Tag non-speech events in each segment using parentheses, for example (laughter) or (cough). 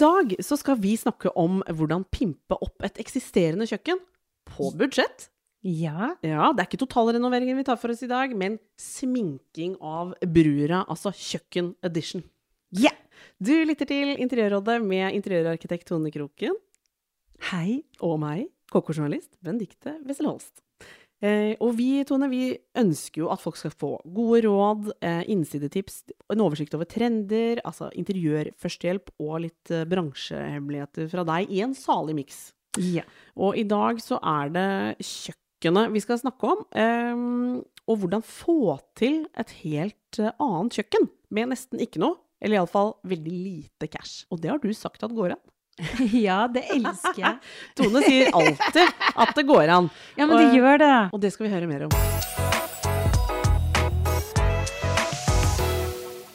Dag så skal vi snakke om hvordan pimpe opp et eksisterende kjøkken på budsjett. Ja. Ja, det er ikke totalrenoveringen vi tar for oss i dag, men sminking av brura, altså kjøkken edition. Ja. Du lytter til Interiørrådet med interiørarkitekt Tone Kroken Hei. og meg, KK-journalist Benedicte Wessel Holst. Eh, og vi, Tone, vi ønsker jo at folk skal få gode råd, eh, innsidetips, en oversikt over trender, altså interiørførstehjelp og litt eh, bransjehemmeligheter fra deg i en salig miks. Ja. Og i dag så er det kjøkkenet vi skal snakke om, ehm, og hvordan få til et helt eh, annet kjøkken med nesten ikke noe, eller iallfall veldig lite cash. Og det har du sagt at går an. (laughs) ja, det elsker jeg. (laughs) Tone sier alltid at det går an, Ja, men det gjør det. og det skal vi høre mer om.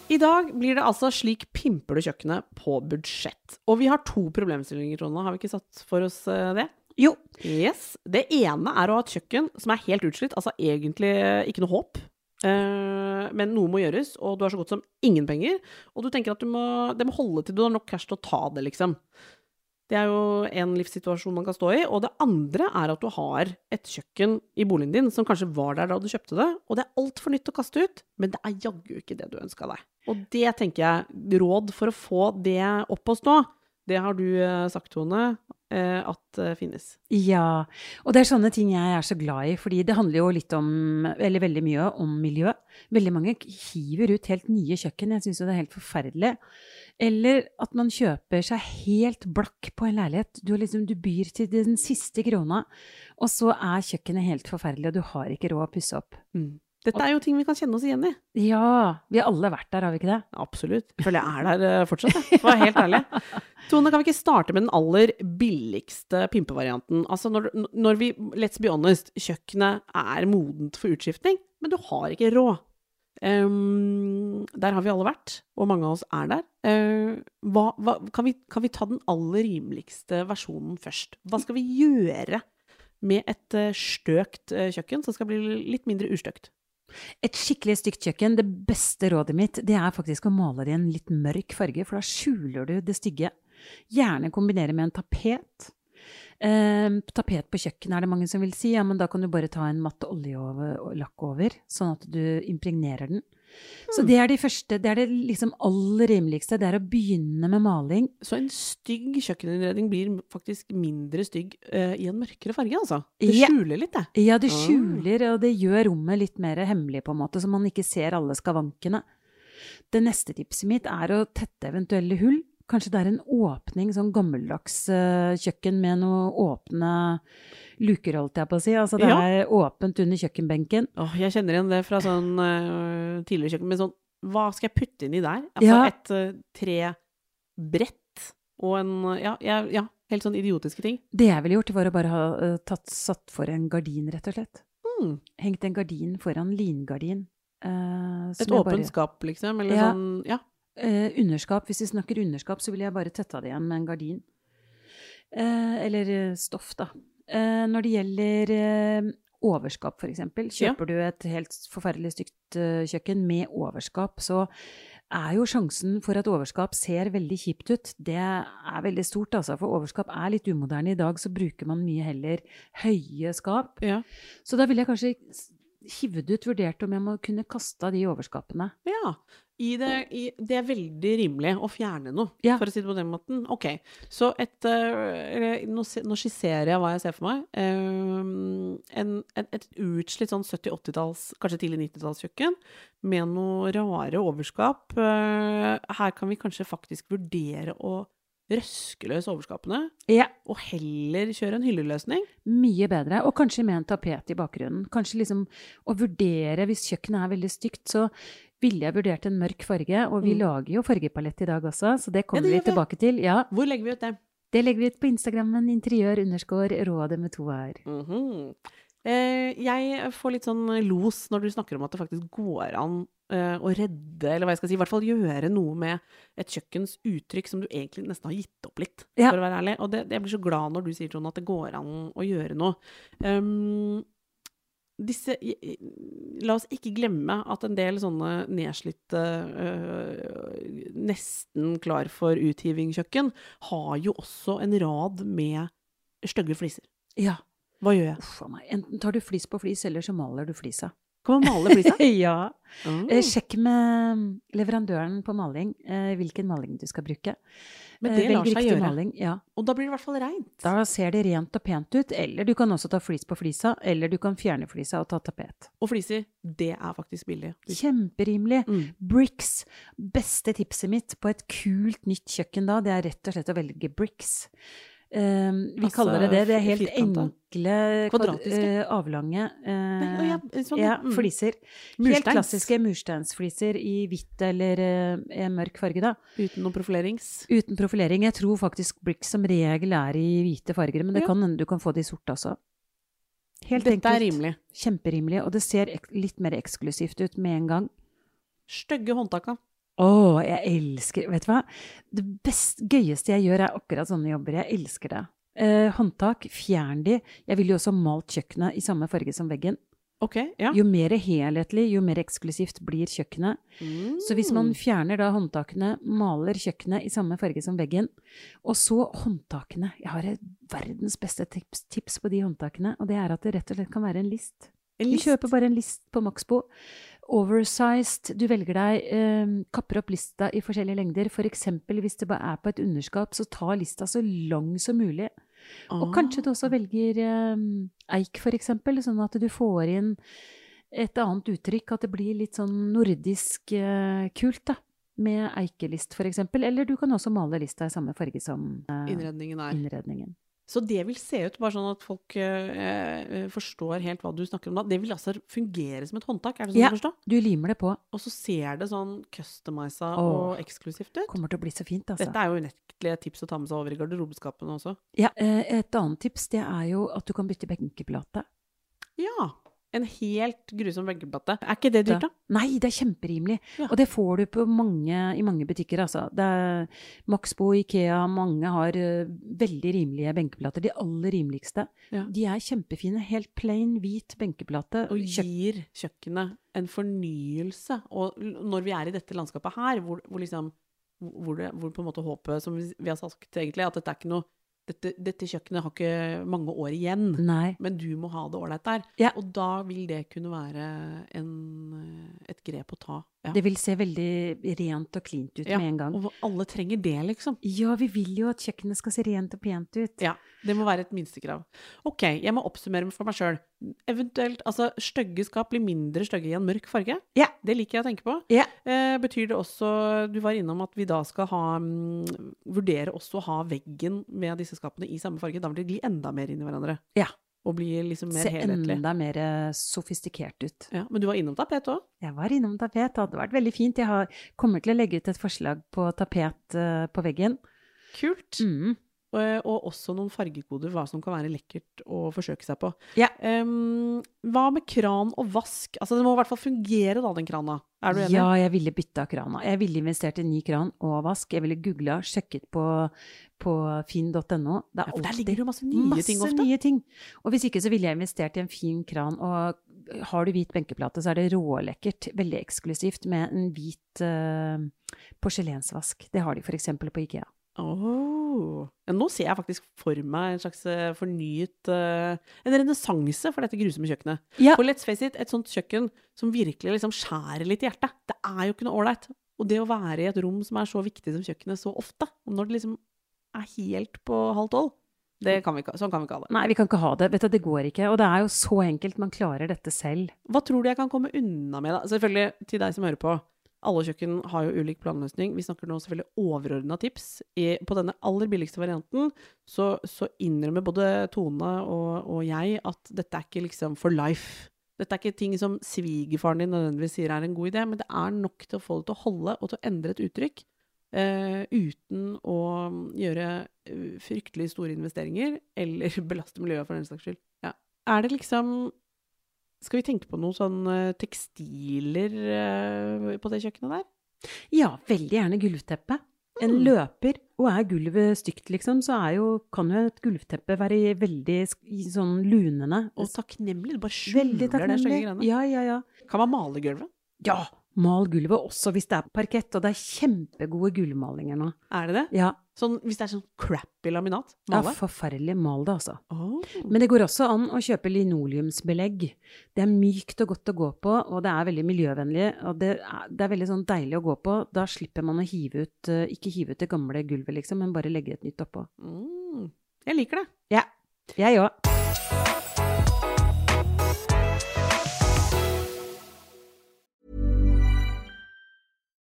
I dag blir det altså slik pimper du kjøkkenet på budsjett. Og vi har to problemstillinger, Tone Har vi ikke satt for oss eh, det? Jo. Yes. Det ene er å ha et kjøkken som er helt utslitt, altså egentlig ikke noe håp. Eh, men noe må gjøres, og du har så godt som ingen penger. Og du tenker at du må, det må holde til du har nok cash til å ta det, liksom. Det er jo en livssituasjon man kan stå i. Og det andre er at du har et kjøkken i boligen din som kanskje var der da du kjøpte det, og det er altfor nytt å kaste ut, men det er jaggu ikke det du ønska deg. Og det tenker jeg, råd for å få det opp å stå, det har du eh, sagt, Tone, at det finnes. Ja. Og det er sånne ting jeg er så glad i, fordi det handler jo litt om, eller veldig mye om miljø. Veldig mange hiver ut helt nye kjøkken. Jeg syns jo det er helt forferdelig. Eller at man kjøper seg helt blakk på en leilighet. Du, liksom, du byr til den siste krona, og så er kjøkkenet helt forferdelig, og du har ikke råd å pusse opp. Dette er jo ting vi kan kjenne oss igjen i. Ja, vi har alle vært der, har vi ikke det? Absolutt. Jeg føler jeg er der eh, fortsatt. For å være helt ærlig. (laughs) Tone, kan vi ikke starte med den aller billigste pimpevarianten? Altså når, når vi, let's be honest, kjøkkenet er modent for utskiftning, men du har ikke råd. Um, der har vi alle vært, og mange av oss er der. Uh, hva, hva, kan, vi, kan vi ta den aller rimeligste versjonen først? Hva skal vi gjøre med et uh, støkt uh, kjøkken som skal bli litt mindre ustøkt? Et skikkelig stygt kjøkken, det beste rådet mitt, det er faktisk å male det i en litt mørk farge, for da skjuler du det stygge. Gjerne kombinere med en tapet. Eh, tapet på kjøkkenet er det mange som vil si, ja, men da kan du bare ta en matt oljelakk over, sånn at du impregnerer den. Så det er de første, det er det liksom aller rimeligste, det er å begynne med maling. Så en stygg kjøkkeninnredning blir faktisk mindre stygg uh, i en mørkere farge, altså. Det Ja. skjuler litt, det. Ja, det Ah. skjuler, og det gjør rommet litt mer hemmelig, på en måte, så man ikke ser alle skavankene. Det neste tipset mitt er å tette eventuelle hull. Kanskje det er en åpning, sånn gammeldags uh, kjøkken med noen åpne luker, holdt jeg på å si. Altså det Ja. er åpent under kjøkkenbenken. Åh, jeg kjenner igjen det fra sånn uh, tidligere kjøkken. Men sånn, hva skal jeg putte inni der? Altså Ja. et uh, trebrett og en ja, ja, ja, helt sånn idiotiske ting. Det jeg ville gjort, var å bare ha eh, tatt, satt for en gardin, rett og slett. Mm. Hengt en gardin foran lingardin. Uh, Et åpent skap, liksom? Eller Ja. sånn Ja. Eh, underskap, hvis vi snakker underskap, så ville jeg bare tetta det igjen med en gardin. Eh, eller eh, stoff, da. Eh, når det gjelder eh, overskap, for eksempel, Ja. kjøper du et helt forferdelig stygt eh, kjøkken med overskap, så er jo sjansen for at overskap ser veldig kjipt ut, det er veldig stort, altså. For overskap er litt umoderne. I dag så bruker man mye heller høye skap. ja. Så da ville jeg kanskje hivet hivd ut, vurdert om jeg må kunne kaste av de overskapene. Ja. I det, i, det er veldig rimelig å fjerne noe, Ja. for å si det på den måten. Ok, så et, uh, nå, nå skisserer jeg hva jeg ser for meg. Eh, en, et, et utslitt sånn 70-80-talls, kanskje tidlig 90-tallskjøkken, med noe rare overskap. Uh, her kan vi kanskje faktisk vurdere å røske løs overskapene, Ja, og heller kjøre en hylleløsning. mye bedre. Og kanskje med en tapet i bakgrunnen. Kanskje liksom å vurdere, hvis kjøkkenet er veldig stygt, så ville jeg vurdert en mørk farge. Og vi Mm. lager jo fargepalett i dag også, så det kommer det vi tilbake til. Ja, Hvor legger vi ut det? det legger vi ut på Instagrammen interiør underscore rådet med to r. Mm -hmm. eh, jeg får litt sånn los når du snakker om at det faktisk går an å redde, eller hva jeg skal si, i hvert fall gjøre noe med et kjøkkens uttrykk som du egentlig nesten har gitt opp litt, Ja. for å være ærlig. Og det, jeg blir så glad når du sier Trond, at det går an å gjøre noe. Um, disse La oss ikke glemme at en del sånne nedslitte, øh, nesten klar for uthiving-kjøkken, har jo også en rad med stygge fliser. Ja. Hva gjør jeg? Uff. Enten tar du flis på flis, eller så maler du flisa. Kan man male flisa? (laughs) ja. Mm. Eh, Sjekk med leverandøren på maling eh, hvilken maling du skal bruke. Men det det lar seg gjøre. Maling, ja. Og da blir det i hvert fall rent. Da ser det rent og pent ut. Eller du kan også ta flis på flisa, eller du kan fjerne flisa og ta tapet. Og fliser, det er faktisk billig. Kjemperimelig. Mm. Bricks. Beste tipset mitt på et kult nytt kjøkken da, det er rett og slett å velge bricks. Um, vi Altså, kaller det det. Det er helt firkanta? enkle, Kvadratiske? eh, avlange eh, ja, sånn, ja, fliser. fliser. Helt klassiske mursteinsfliser i hvitt eller eh, mørk farge, da. Uten noe profilerings. Uten profilering. Jeg tror faktisk brick som regel er i hvite farger, men det Ja. kan hende du kan få det i sort også. Helt Dette enkelt. er rimelig. Kjemperimelig, og det ser litt mer eksklusivt ut med en gang. Stygge håndtaka. Å, jeg elsker Vet du hva? Det best, gøyeste jeg gjør, er akkurat sånne jobber. Jeg elsker det. Eh, håndtak, fjern de. Jeg ville jo også malt kjøkkenet i samme farge som veggen. Ok, ja. Jo mer helhetlig, jo mer eksklusivt blir kjøkkenet. Mm. Så hvis man fjerner da håndtakene, maler kjøkkenet i samme farge som veggen, og så håndtakene Jeg har verdens beste tips, tips på de håndtakene, og det er at det rett og slett kan være en list. Du list. kjøper bare en list på Maxbo. Oversized. Du velger deg eh, Kapper opp lista i forskjellige lengder. For eksempel hvis det bare er på et underskap, så ta lista så lang som mulig. Og kanskje du også velger eh, eik, for eksempel, sånn at du får inn et annet uttrykk. At det blir litt sånn nordisk eh, kult, da. Med eikelist, for eksempel. Eller du kan også male lista i samme farge som eh, Innredningen er. innredningen. Så det vil se ut, bare sånn at folk eh, eh, forstår helt hva du snakker om da. Det vil altså fungere som et håndtak, er det sånn Ja. å forstå? Du limer det på. Og så ser det sånn customiza Åh. og eksklusivt ut. Kommer til å bli så fint, altså. Dette er jo unektelig tips å ta med seg over i garderobeskapene også. Ja, eh, et annet tips det er jo at du kan bytte benkeplate. Ja. En helt grusom veggeplate. Er ikke det dyrt, da? Nei, det er kjemperimelig. Ja. Og det får du på mange, i mange butikker, altså. Det er Maxbo, Ikea, mange har eh, veldig rimelige benkeplater. De aller rimeligste. Ja. De er kjempefine. Helt plain, hvit benkeplate. Og gir kjøkkenet en fornyelse. Og når vi er i dette landskapet her, hvor, hvor liksom hvor, det, hvor på en måte håpet, som vi, vi har sagt egentlig, at dette er ikke noe dette, dette kjøkkenet har ikke mange år igjen, Nei. men du må ha det ålreit der. Ja. Og da vil det kunne være en, et grep å ta. Ja. Det vil se veldig rent og cleant ut Ja, med en gang. Og alle trenger det, liksom. Ja, vi vil jo at kjøkkenet skal se rent og pent ut. Ja, det må være et minstekrav. Ok, jeg må oppsummere for meg sjøl. Eventuelt, altså, stygge skap blir mindre stygge i en mørk farge. Ja. Det liker jeg å tenke på. Ja. Eh, betyr det også, du var innom at vi da skal ha, mm, vurdere også å ha veggen med disse skapene i samme farge. Da vil de gli enda mer inn i hverandre. Ja. Og bli liksom mer Se helhetlig. enda mer eh, sofistikert ut. Ja, men du var innom tapet òg? Jeg var innom tapet. Det hadde vært veldig fint. Jeg har, kommer til å legge ut et forslag på tapet uh, på veggen. Kult. Mm. Og, og også noen fargekoder, hva som kan være lekkert å forsøke seg på. Ja. Um, hva med kran og vask? Altså, det må i hvert fall fungere, da, den krana. Er du enig? Ja, jeg ville bytta krana. Jeg ville investert i ny kran og vask. Jeg ville googla, sjekket på, på finn.no. Det Ja, for der ligger det masse nye masse ting ofte. nye ting. Og hvis ikke så ville jeg investert i en fin kran. Og har du hvit benkeplate, så er det rålekkert. Veldig eksklusivt med en hvit uh, porselensvask. Det har de f.eks. på Ikea. Åh. Ja, nå ser jeg faktisk for meg en slags eh, fornyet uh, En renessanse for dette grusomme kjøkkenet. Ja. For let's face it, et sånt kjøkken som virkelig liksom skjærer litt i hjertet, det er jo ikke noe ålreit. Og det å være i et rom som er så viktig som kjøkkenet så ofte, og når det liksom er helt på halv tolv, det kan vi ikke, sånn kan vi ikke ha det. Nei, vi kan ikke ha det. Vet du, det går ikke. Og det er jo så enkelt. Man klarer dette selv. Hva tror du jeg kan komme unna med, da? Selvfølgelig til deg som hører på. Alle kjøkken har jo ulik planløsning. Vi snakker nå selvfølgelig overordna tips. I, på denne aller billigste varianten så, så innrømmer både Tone og, og, jeg at dette er ikke liksom for life. Dette er ikke ting som svigerfaren din nødvendigvis sier er en god idé, men det er nok til å få det til å holde og til å endre et uttrykk. eh, uten å gjøre uh, fryktelig store investeringer, eller (laughs) belaste miljøet for den saks skyld. Ja. Er det liksom skal vi tenke på noen sånne tekstiler uh, på det kjøkkenet der? Ja, veldig gjerne gulvteppe. En mm. løper, og er gulvet stygt, liksom, så jo, kan jo et gulvteppe være veldig sånn lunende. Og takknemlig. Det bare skjuler det stygge greiene. Ja, ja, ja. Kan man male gulvet? Ja! Mal gulvet også hvis det er parkett, og det er kjempegode gulvmalinger nå. Er det det? Ja. Sånn, hvis det er sånn crappy laminat? Male? Ja, forferdelig. Mal det, altså. Oh. Men det går også an å kjøpe linoleumsbelegg. Det er mykt og godt å gå på, og det er veldig miljøvennlig. Og det er, det er veldig sånn deilig å gå på. Da slipper man å hive ut uh, Ikke hive ut det gamle gulvet, liksom, men bare legge et nytt oppå. Mm. Jeg liker det. Ja. Jeg òg.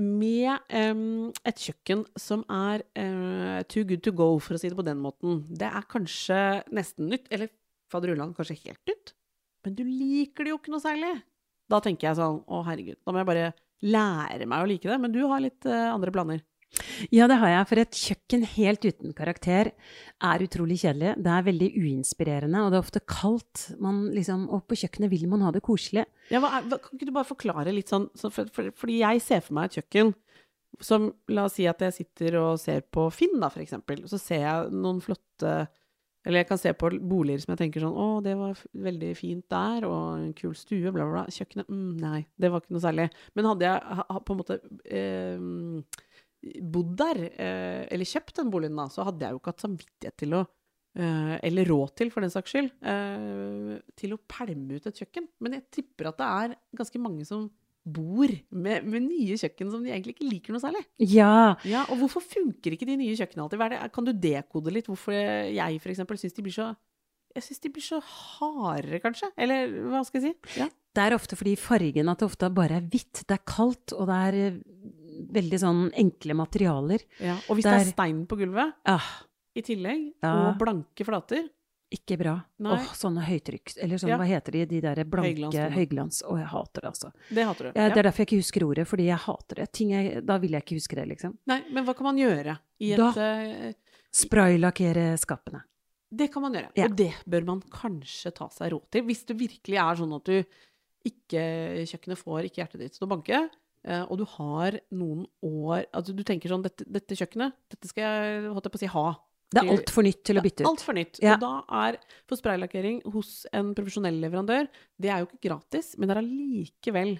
med um, et kjøkken som er uh, too good to go, for å si det på den måten. Det er kanskje nesten nytt, eller faderullan kanskje helt nytt, men du liker det jo ikke noe særlig. Da tenker jeg sånn å herregud, da må jeg bare lære meg å like det. Men du har litt uh, andre planer. Ja, det har jeg. For et kjøkken helt uten karakter er utrolig kjedelig. Det er veldig uinspirerende, og det er ofte kaldt. Man, liksom, og på kjøkkenet vil man ha det koselig. Ja, hva kan ikke du bare forklare litt sånn så for, for, Fordi jeg ser for meg et kjøkken som La oss si at jeg sitter og ser på Finn, da, for eksempel. Så ser jeg noen flotte Eller jeg kan se på boliger som jeg tenker sånn Å, det var veldig fint der, og en kul stue, bla, bla, bla. Kjøkkenet mm, Nei, det var ikke noe særlig. Men hadde jeg på en måte eh, bodd der, eh, eller kjøpt den boligen, da, så hadde jeg jo ikke hatt samvittighet til å eh, Eller råd til, for den saks skyld, eh, til å pælme ut et kjøkken. Men jeg tipper at det er ganske mange som bor med, med, nye kjøkken som de egentlig ikke liker noe særlig. Ja. ja og hvorfor funker ikke de nye kjøkkenene alltid? kan du dekode litt hvorfor jeg f.eks. syns de blir så jeg syns de blir så hardere, kanskje. Eller hva skal jeg si? Ja. Det er ofte fordi fargen at det ofte bare er hvitt. Det er kaldt, og det er veldig sånn enkle materialer. Ja, og hvis der, det er stein på gulvet ja, i tillegg, ja, og blanke flater Ikke bra. Åh, sånne høytrykk Eller sånn, hva heter de? De der blanke høyglans. Å, jeg hater det, altså. Det hater du. Ja, det er derfor jeg ikke husker ordet, fordi jeg hater det. Jeg, da vil jeg ikke huske det, liksom. Nei, men hva kan man gjøre i et Da uh, spraylakkere skapene. Det kan man gjøre. Ja. Og det bør man kanskje ta seg råd til. Hvis det virkelig er sånn at du ikke Kjøkkenet får ikke hjertet ditt til å banke, og du har noen år Altså, du tenker sånn Dette, dette kjøkkenet, dette skal jeg holdt jeg på å si ha. Det er altfor nytt til å bytte ut. Altfor nytt. Ja. Og da er for spraylakkering hos en profesjonell leverandør Det er jo ikke gratis, men det er allikevel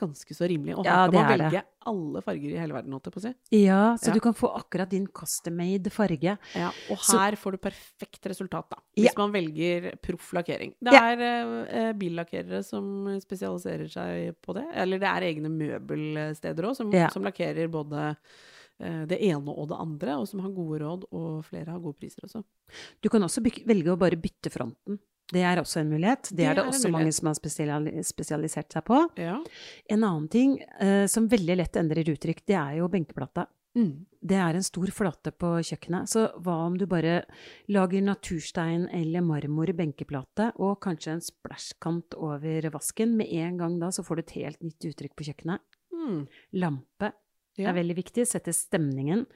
ganske så rimelig. Og her kan man velge det. alle farger i hele verden, holdt jeg på å si. Ja, så ja. du kan få akkurat din custom-made farge. Ja, og her så... får du perfekt resultat, da. Hvis ja. man velger proff lakkering. Det er eh, billakkerere som spesialiserer seg på det. Eller det er egne møbelsteder òg, som, som, lakkerer både eh, det ene og det andre, og som har gode råd, og flere har gode priser også. Du kan også velge å bare bytte fronten. Det er også en mulighet. Det, det er det også mange som har spesialisert seg på. Ja. En annen ting uh, som veldig lett endrer uttrykk, det er jo benkeplata. Mm. Det er en stor flate på kjøkkenet. Så hva om du bare lager naturstein eller marmor benkeplate, og kanskje en splæsjkant over vasken? Med en gang da så får du et helt nytt uttrykk på kjøkkenet. Mm. Lampe ja. er veldig viktig. Setter stemningen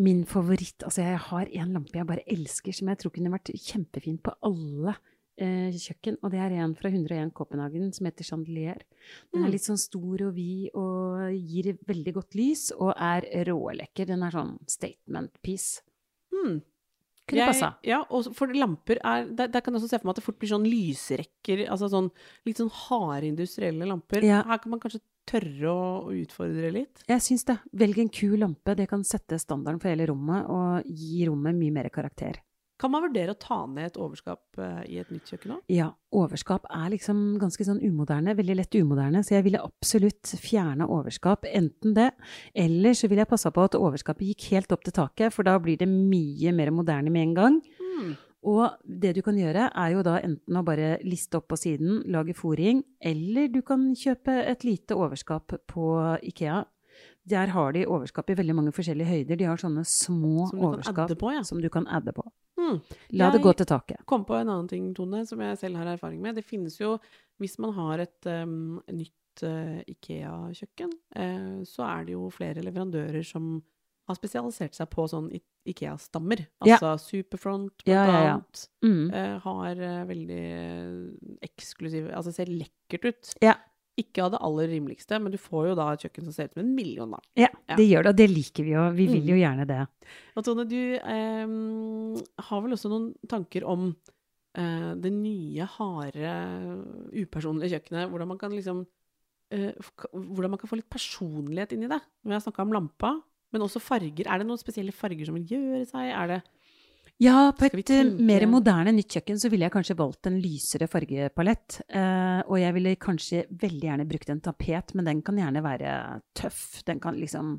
min favoritt Altså, jeg har en lampe jeg bare elsker, som jeg tror kunne vært kjempefin på alle eh, kjøkken, og det er en fra 101 Copenhagen som heter Chandelier. Den er litt sånn stor og vid og gir veldig godt lys, og er rålekker. Den er sånn statement piece. Mm. Kunne Jeg- passa. Ja, og for lamper er der, der kan jeg også se for meg at det fort blir sånn lysrekker, altså sånn litt sånn harde industrielle lamper. Ja. Her kan man kanskje tørre å utfordre litt. Jeg syns det. Velg en kul lampe. Det kan sette standarden for hele rommet og gi rommet mye mer karakter. Kan man vurdere å ta ned et overskap eh, i et nytt kjøkken òg? Ja, overskap er liksom ganske sånn umoderne, veldig lett umoderne, så jeg ville absolutt fjerne overskap, enten det, eller så ville jeg passa på at overskapet gikk helt opp til taket, for da blir det mye mer moderne med en gang. Mm. Og det du kan gjøre, er jo da enten å bare liste opp på siden, lage foring, eller du kan kjøpe et lite overskap på Ikea. Der har de overskap i veldig mange forskjellige høyder. De har sånne små Som overskap på, ja. som du kan adde på. Hmm. La det gå til taket. Jeg Kom på en annen ting, Tone, som jeg selv har erfaring med. Det finnes jo, hvis man har et um, nytt uh, Ikea-kjøkken, uh, så er det jo flere leverandører som har spesialisert seg på sånn Ikea-stammer. Ja. Altså Superfront, blant Ja, ja, ja. annet. Mm. Uh, har veldig eksklusive Altså ser lekkert ut. Ikke av det aller rimeligste, men du får jo da et kjøkken som ser ut som en million, da. Ja, Ja. det gjør det, og det liker vi jo. Vi vil Mm. jo gjerne det. Og Tone, du eh, har vel også noen tanker om eh, det nye, harde, upersonlige kjøkkenet. Hvordan man kan liksom eh, Hvordan man kan få litt personlighet inn i det. Når jeg har snakka om lampa, men også farger. Er det noen spesielle farger som vil gjøre seg? Er det Ja, på et eh, mer moderne nytt kjøkken så ville jeg kanskje valgt en lysere fargepalett. Eh, og jeg ville kanskje veldig gjerne brukt en tapet, men den kan gjerne være tøff. Den kan liksom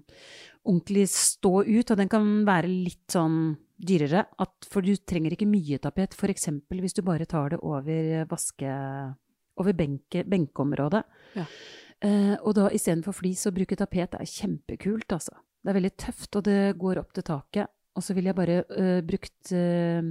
ordentlig stå ut, og den kan være litt sånn dyrere. At, for du trenger ikke mye tapet. Eksempel hvis du bare tar det over vaske... Over benke, benkeområdet. Ja. Eh, og da istedenfor flis å bruke tapet er kjempekult, altså. Det er veldig tøft, og det går opp til taket. Og så ville jeg bare uh, brukt uh,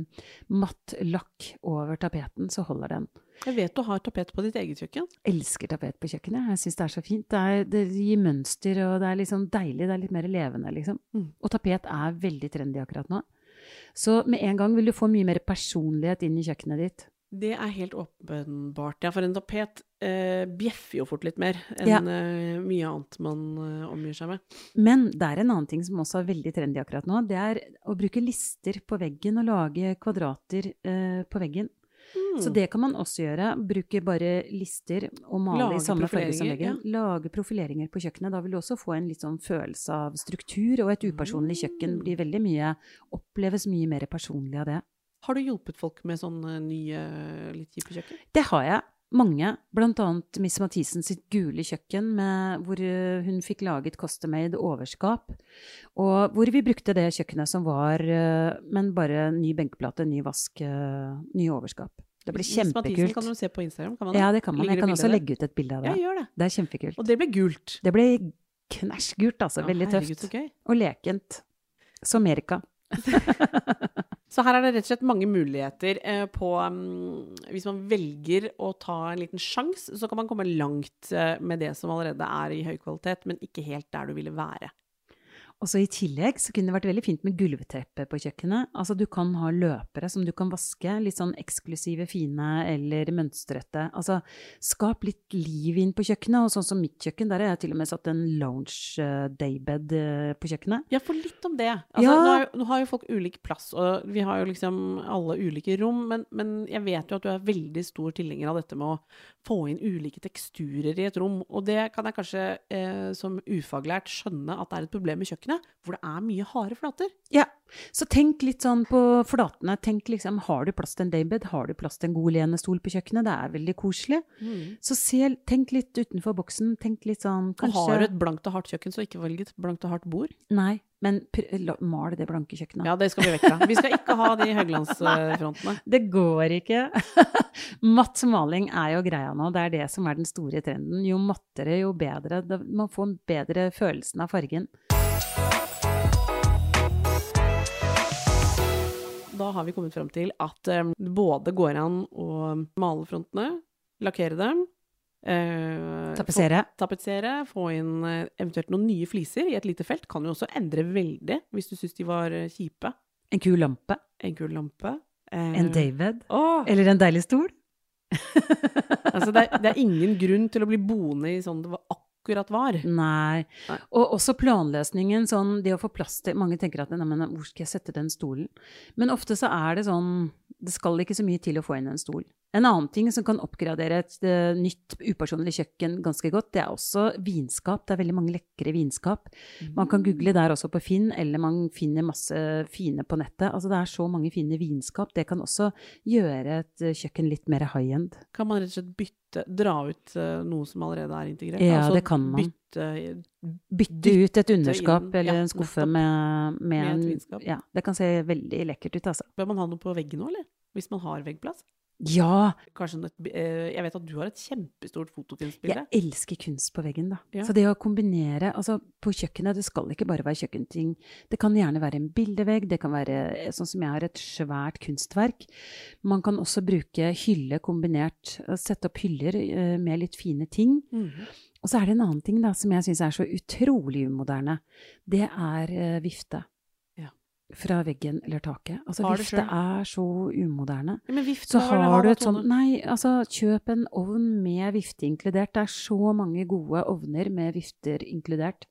matt lakk over tapeten, så holder den. Jeg vet du har tapet på ditt eget kjøkken. Elsker tapet på kjøkkenet. Jeg syns det er så fint. Det, er, det gir mønster, og det er liksom deilig. Det er litt mer levende, liksom. Mm. Og tapet er veldig trendy akkurat nå. Så med en gang vil du få mye mer personlighet inn i kjøkkenet ditt. Det er helt åpenbart, ja. For en tapet eh, bjeffer jo fort litt mer enn Ja. eh, mye annet man eh, omgir seg med. Men det er en annen ting som også er veldig trendy akkurat nå. Det er å bruke lister på veggen og lage kvadrater eh, på veggen. Så Mm. det kan man også gjøre. Bruke bare lister og male Lage i samme farge som veggen. veggen. Lage profileringer på kjøkkenet. Da vil du også få en litt sånn følelse av struktur, og et upersonlig kjøkken blir veldig mye Oppleves mye mer personlig av det. Har du hjulpet folk med sånne nye, litt kjipe kjøkken? Det har jeg. Mange. Blant annet Miss Mathisen sitt gule kjøkken, med, hvor eh, hun fikk laget custom-made overskap. Og hvor vi brukte det kjøkkenet som var, eh, men bare ny benkeplate, ny vask, eh, ny overskap. Det ble Miss Mathisen kjempekult. kan du se på Instagram, kan man Ja, det kan man. Jeg kan også legge ut et bilde av Ja, det. gjør det. Det er kjempekult. Og det ble gult. Det ble knæsj gult, altså. Veldig tøft. Og lekent. Som Erika. (laughs) Så her er det rett og slett mange muligheter eh, på um, Hvis man velger å ta en liten sjanse, så kan man komme langt eh, med det som allerede er i høy kvalitet, men ikke helt der du ville være. Og så I tillegg så kunne det vært veldig fint med gulvteppe på kjøkkenet. Altså Du kan ha løpere som du kan vaske, litt sånn eksklusive, fine eller mønstrete. Altså Skap litt liv inn på kjøkkenet. Og sånn som mitt kjøkken, der har jeg til og med satt en lounge eh, daybed eh, på kjøkkenet. Ja, for litt om det. Altså, Ja. nå, har, jo- nå har jo folk ulik plass, og vi har jo liksom alle ulike rom, men, men jeg vet jo at du er veldig stor tilhenger av dette med å få inn ulike teksturer i et rom, og det kan jeg kanskje eh, som ufaglært skjønne at det er et problem med kjøkkenet, hvor det er mye harde flater. Ja, så tenk litt sånn på flatene. Tenk liksom, Har du plass til en daybed? Har du plass til en god lenestol på kjøkkenet? Det er veldig koselig. Så se, tenk litt utenfor boksen. Tenk litt sånn Og har du et blankt og hardt kjøkken, så ikke velg et blankt og hardt bord. Nei, men mal det blanke kjøkkenet. Ja, det skal vi vekk fra. Vi skal ikke ha de høylandsfrontene. (laughs) Det går ikke. (laughs) Matt maling er jo greia nå. Det er det som er den store trenden. Jo mattere, jo bedre. Man får en bedre følelsen av fargen. Da har vi kommet frem til at eh, det både går an å male frontene, lakkere dem, eh, Tapetsere. få- tapetsere, få inn eh, eventuelt noen nye fliser i et lite felt. Kan jo også endre veldig hvis du syns de var eh, kjipe. En kul lampe. En kul lampe. Eh, En David. Åh, Eller en deilig stol. altså det, er, det er ingen grunn til å bli boende i sånn det var akkurat var. Nei. Nei. Og også planløsningen, sånn det å få plass til Mange tenker at nei, men hvor skal jeg sette den stolen? Men ofte så er det sånn Det skal ikke så mye til å få inn en stol. En annen ting som kan oppgradere et uh, nytt upersonlig kjøkken ganske godt, det er også vinskap. Det er veldig mange lekre vinskap. Man kan google der også på Finn, eller man finner masse fine på nettet. Altså det er så mange fine vinskap. Det kan også gjøre et eh, kjøkken litt mer high end. Kan man rett og slett bytte, dra ut eh, noe som allerede er integrert? Ja, Altså det kan man. Bytte, Bytte ut et underskap inn- eller ja, en skuffe med, med, Med et en vinskap. Ja, det kan se veldig lekkert ut, altså. Bør man ha noe på veggen nå, eller? Hvis man har veggplass? Ja! Kanskje et, eh, Jeg vet at du har et kjempestort fotokunstbilde. Jeg elsker kunst på veggen, da. Ja. Så det å kombinere Altså, på kjøkkenet, det skal ikke bare være kjøkkenting. Det kan gjerne være en bildevegg, det kan være eh, sånn som jeg har et svært kunstverk. Man kan også bruke hylle kombinert, eh, sette opp hyller med litt fine ting. Mhm. Og så er det en annen ting da, som jeg syns er så utrolig umoderne. Det er vifte. Fra veggen eller taket. Altså, Har vifte er så umoderne. Men vifte Så har har du et sånt Nei, altså kjøp en ovn med vifte inkludert. Det er så mange gode ovner med vifter inkludert.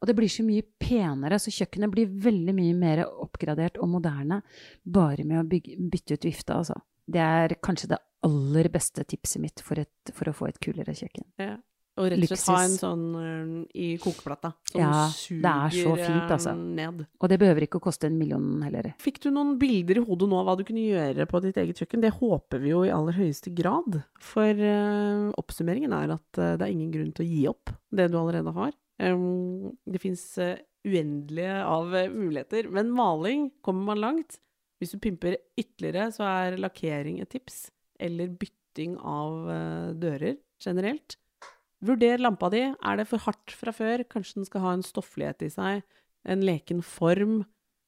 Og det blir så mye penere, så kjøkkenet blir veldig mye mer oppgradert og moderne bare med å bygge, bytte ut vifta, altså. Det er kanskje det aller beste tipset mitt for, et, for å få et kulere kjøkken. Ja. Og rett og slett ha en sånn eh, i kokeplata. Som Ja, suger det er så fint, altså. eh, ned. Og det behøver ikke å koste en million heller. Fikk du noen bilder i hodet nå av hva du kunne gjøre på ditt eget kjøkken? Det håper vi jo i aller høyeste grad. For uh, oppsummeringen er at uh, det er ingen grunn til å gi opp det du allerede har. Um, det fins uendelige av eh, muligheter, men maling kommer man langt. Hvis du pimper ytterligere, så er lakkering et tips. Eller bytting av eh, dører generelt. Vurder lampa di. Er det for hardt fra før? Kanskje den skal ha en stofflighet i seg? En leken form?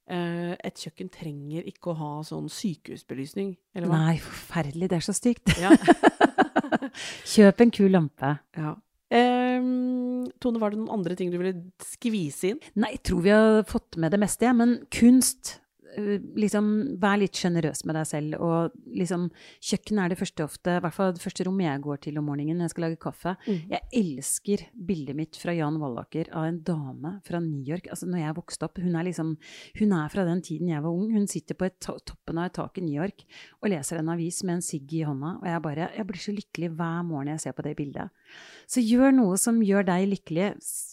Eh, et kjøkken trenger ikke å ha sånn sykehusbelysning, eller hva? Nei, forferdelig, det er så stygt. (laughs) Ja. (laughs) Kjøp en kul lampe. ja. Um, Tone, var det noen andre ting du ville skvise inn? Nei, jeg tror vi har fått med det meste, ja. Men kunst Liksom, vær litt sjenerøs med deg selv. Og liksom, kjøkkenet er det første ofte, i hvert fall det første rommet jeg går til om morgenen når jeg skal lage kaffe. Mm. Jeg elsker bildet mitt fra Jan Wallaker av en dame fra New York. Altså, når jeg vokste opp, hun er liksom Hun er fra den tiden jeg var ung. Hun sitter på toppen av et tak i New York og leser en avis med en sigg i hånda. Og jeg bare Jeg blir så lykkelig hver morgen jeg ser på det bildet. Så gjør noe som gjør deg lykkelig.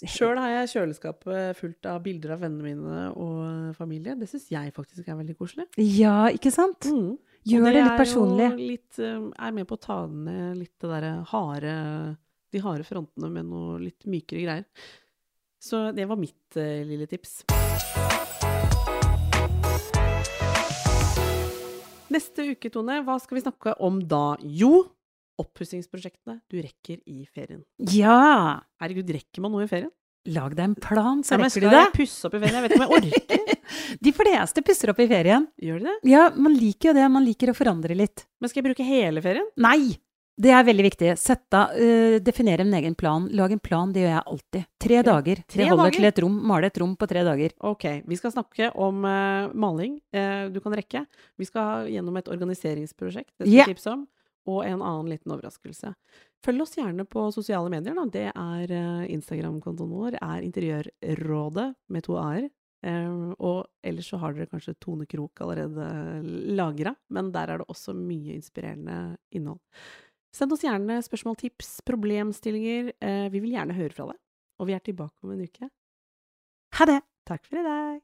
Sjøl har jeg kjøleskapet fullt av bilder av vennene mine og familie. Det syns jeg faktisk er veldig koselig. Ja, ikke sant? Mm. Gjør det, det litt er personlig. jo litt, eh, er med på å ta ned litt det derre harde De harde frontene med noe litt mykere greier. Så det var mitt uh, lille tips. Neste uke, Tone, hva skal vi snakke om da? Jo, oppussingsprosjektene du rekker i ferien. Ja! Herregud, rekker man noe i ferien? Lag deg en plan, så rekker du det. jeg pusse opp i ferien? Jeg vet ikke om jeg orker. (laughs) De fleste pusser opp i ferien. Gjør de det? Ja, man liker jo det. Man liker å forandre litt. Men skal jeg bruke hele ferien? Nei! Det er veldig viktig. Sett av, uh, definere en egen plan. Lag en plan, det gjør jeg alltid. Tre dager. tre det holder dager? til et rom. Male et rom på tre dager. Ok, vi skal snakke om uh, maling uh, du kan rekke. Vi skal gjennom et organiseringsprosjekt, det skal yeah. tipse om, og en annen liten overraskelse. Følg oss gjerne på sosiale medier. Da. Det er eh, Instagram-kontoen vår er Interiørrådet med to a-er. Eh, og ellers så har dere kanskje Tone Krok allerede lagra, men der er det også mye inspirerende innhold. Send oss gjerne spørsmål, tips, problemstillinger. Eh, vi vil gjerne høre fra deg. Og vi er tilbake om en uke. Ha det! Takk for i dag!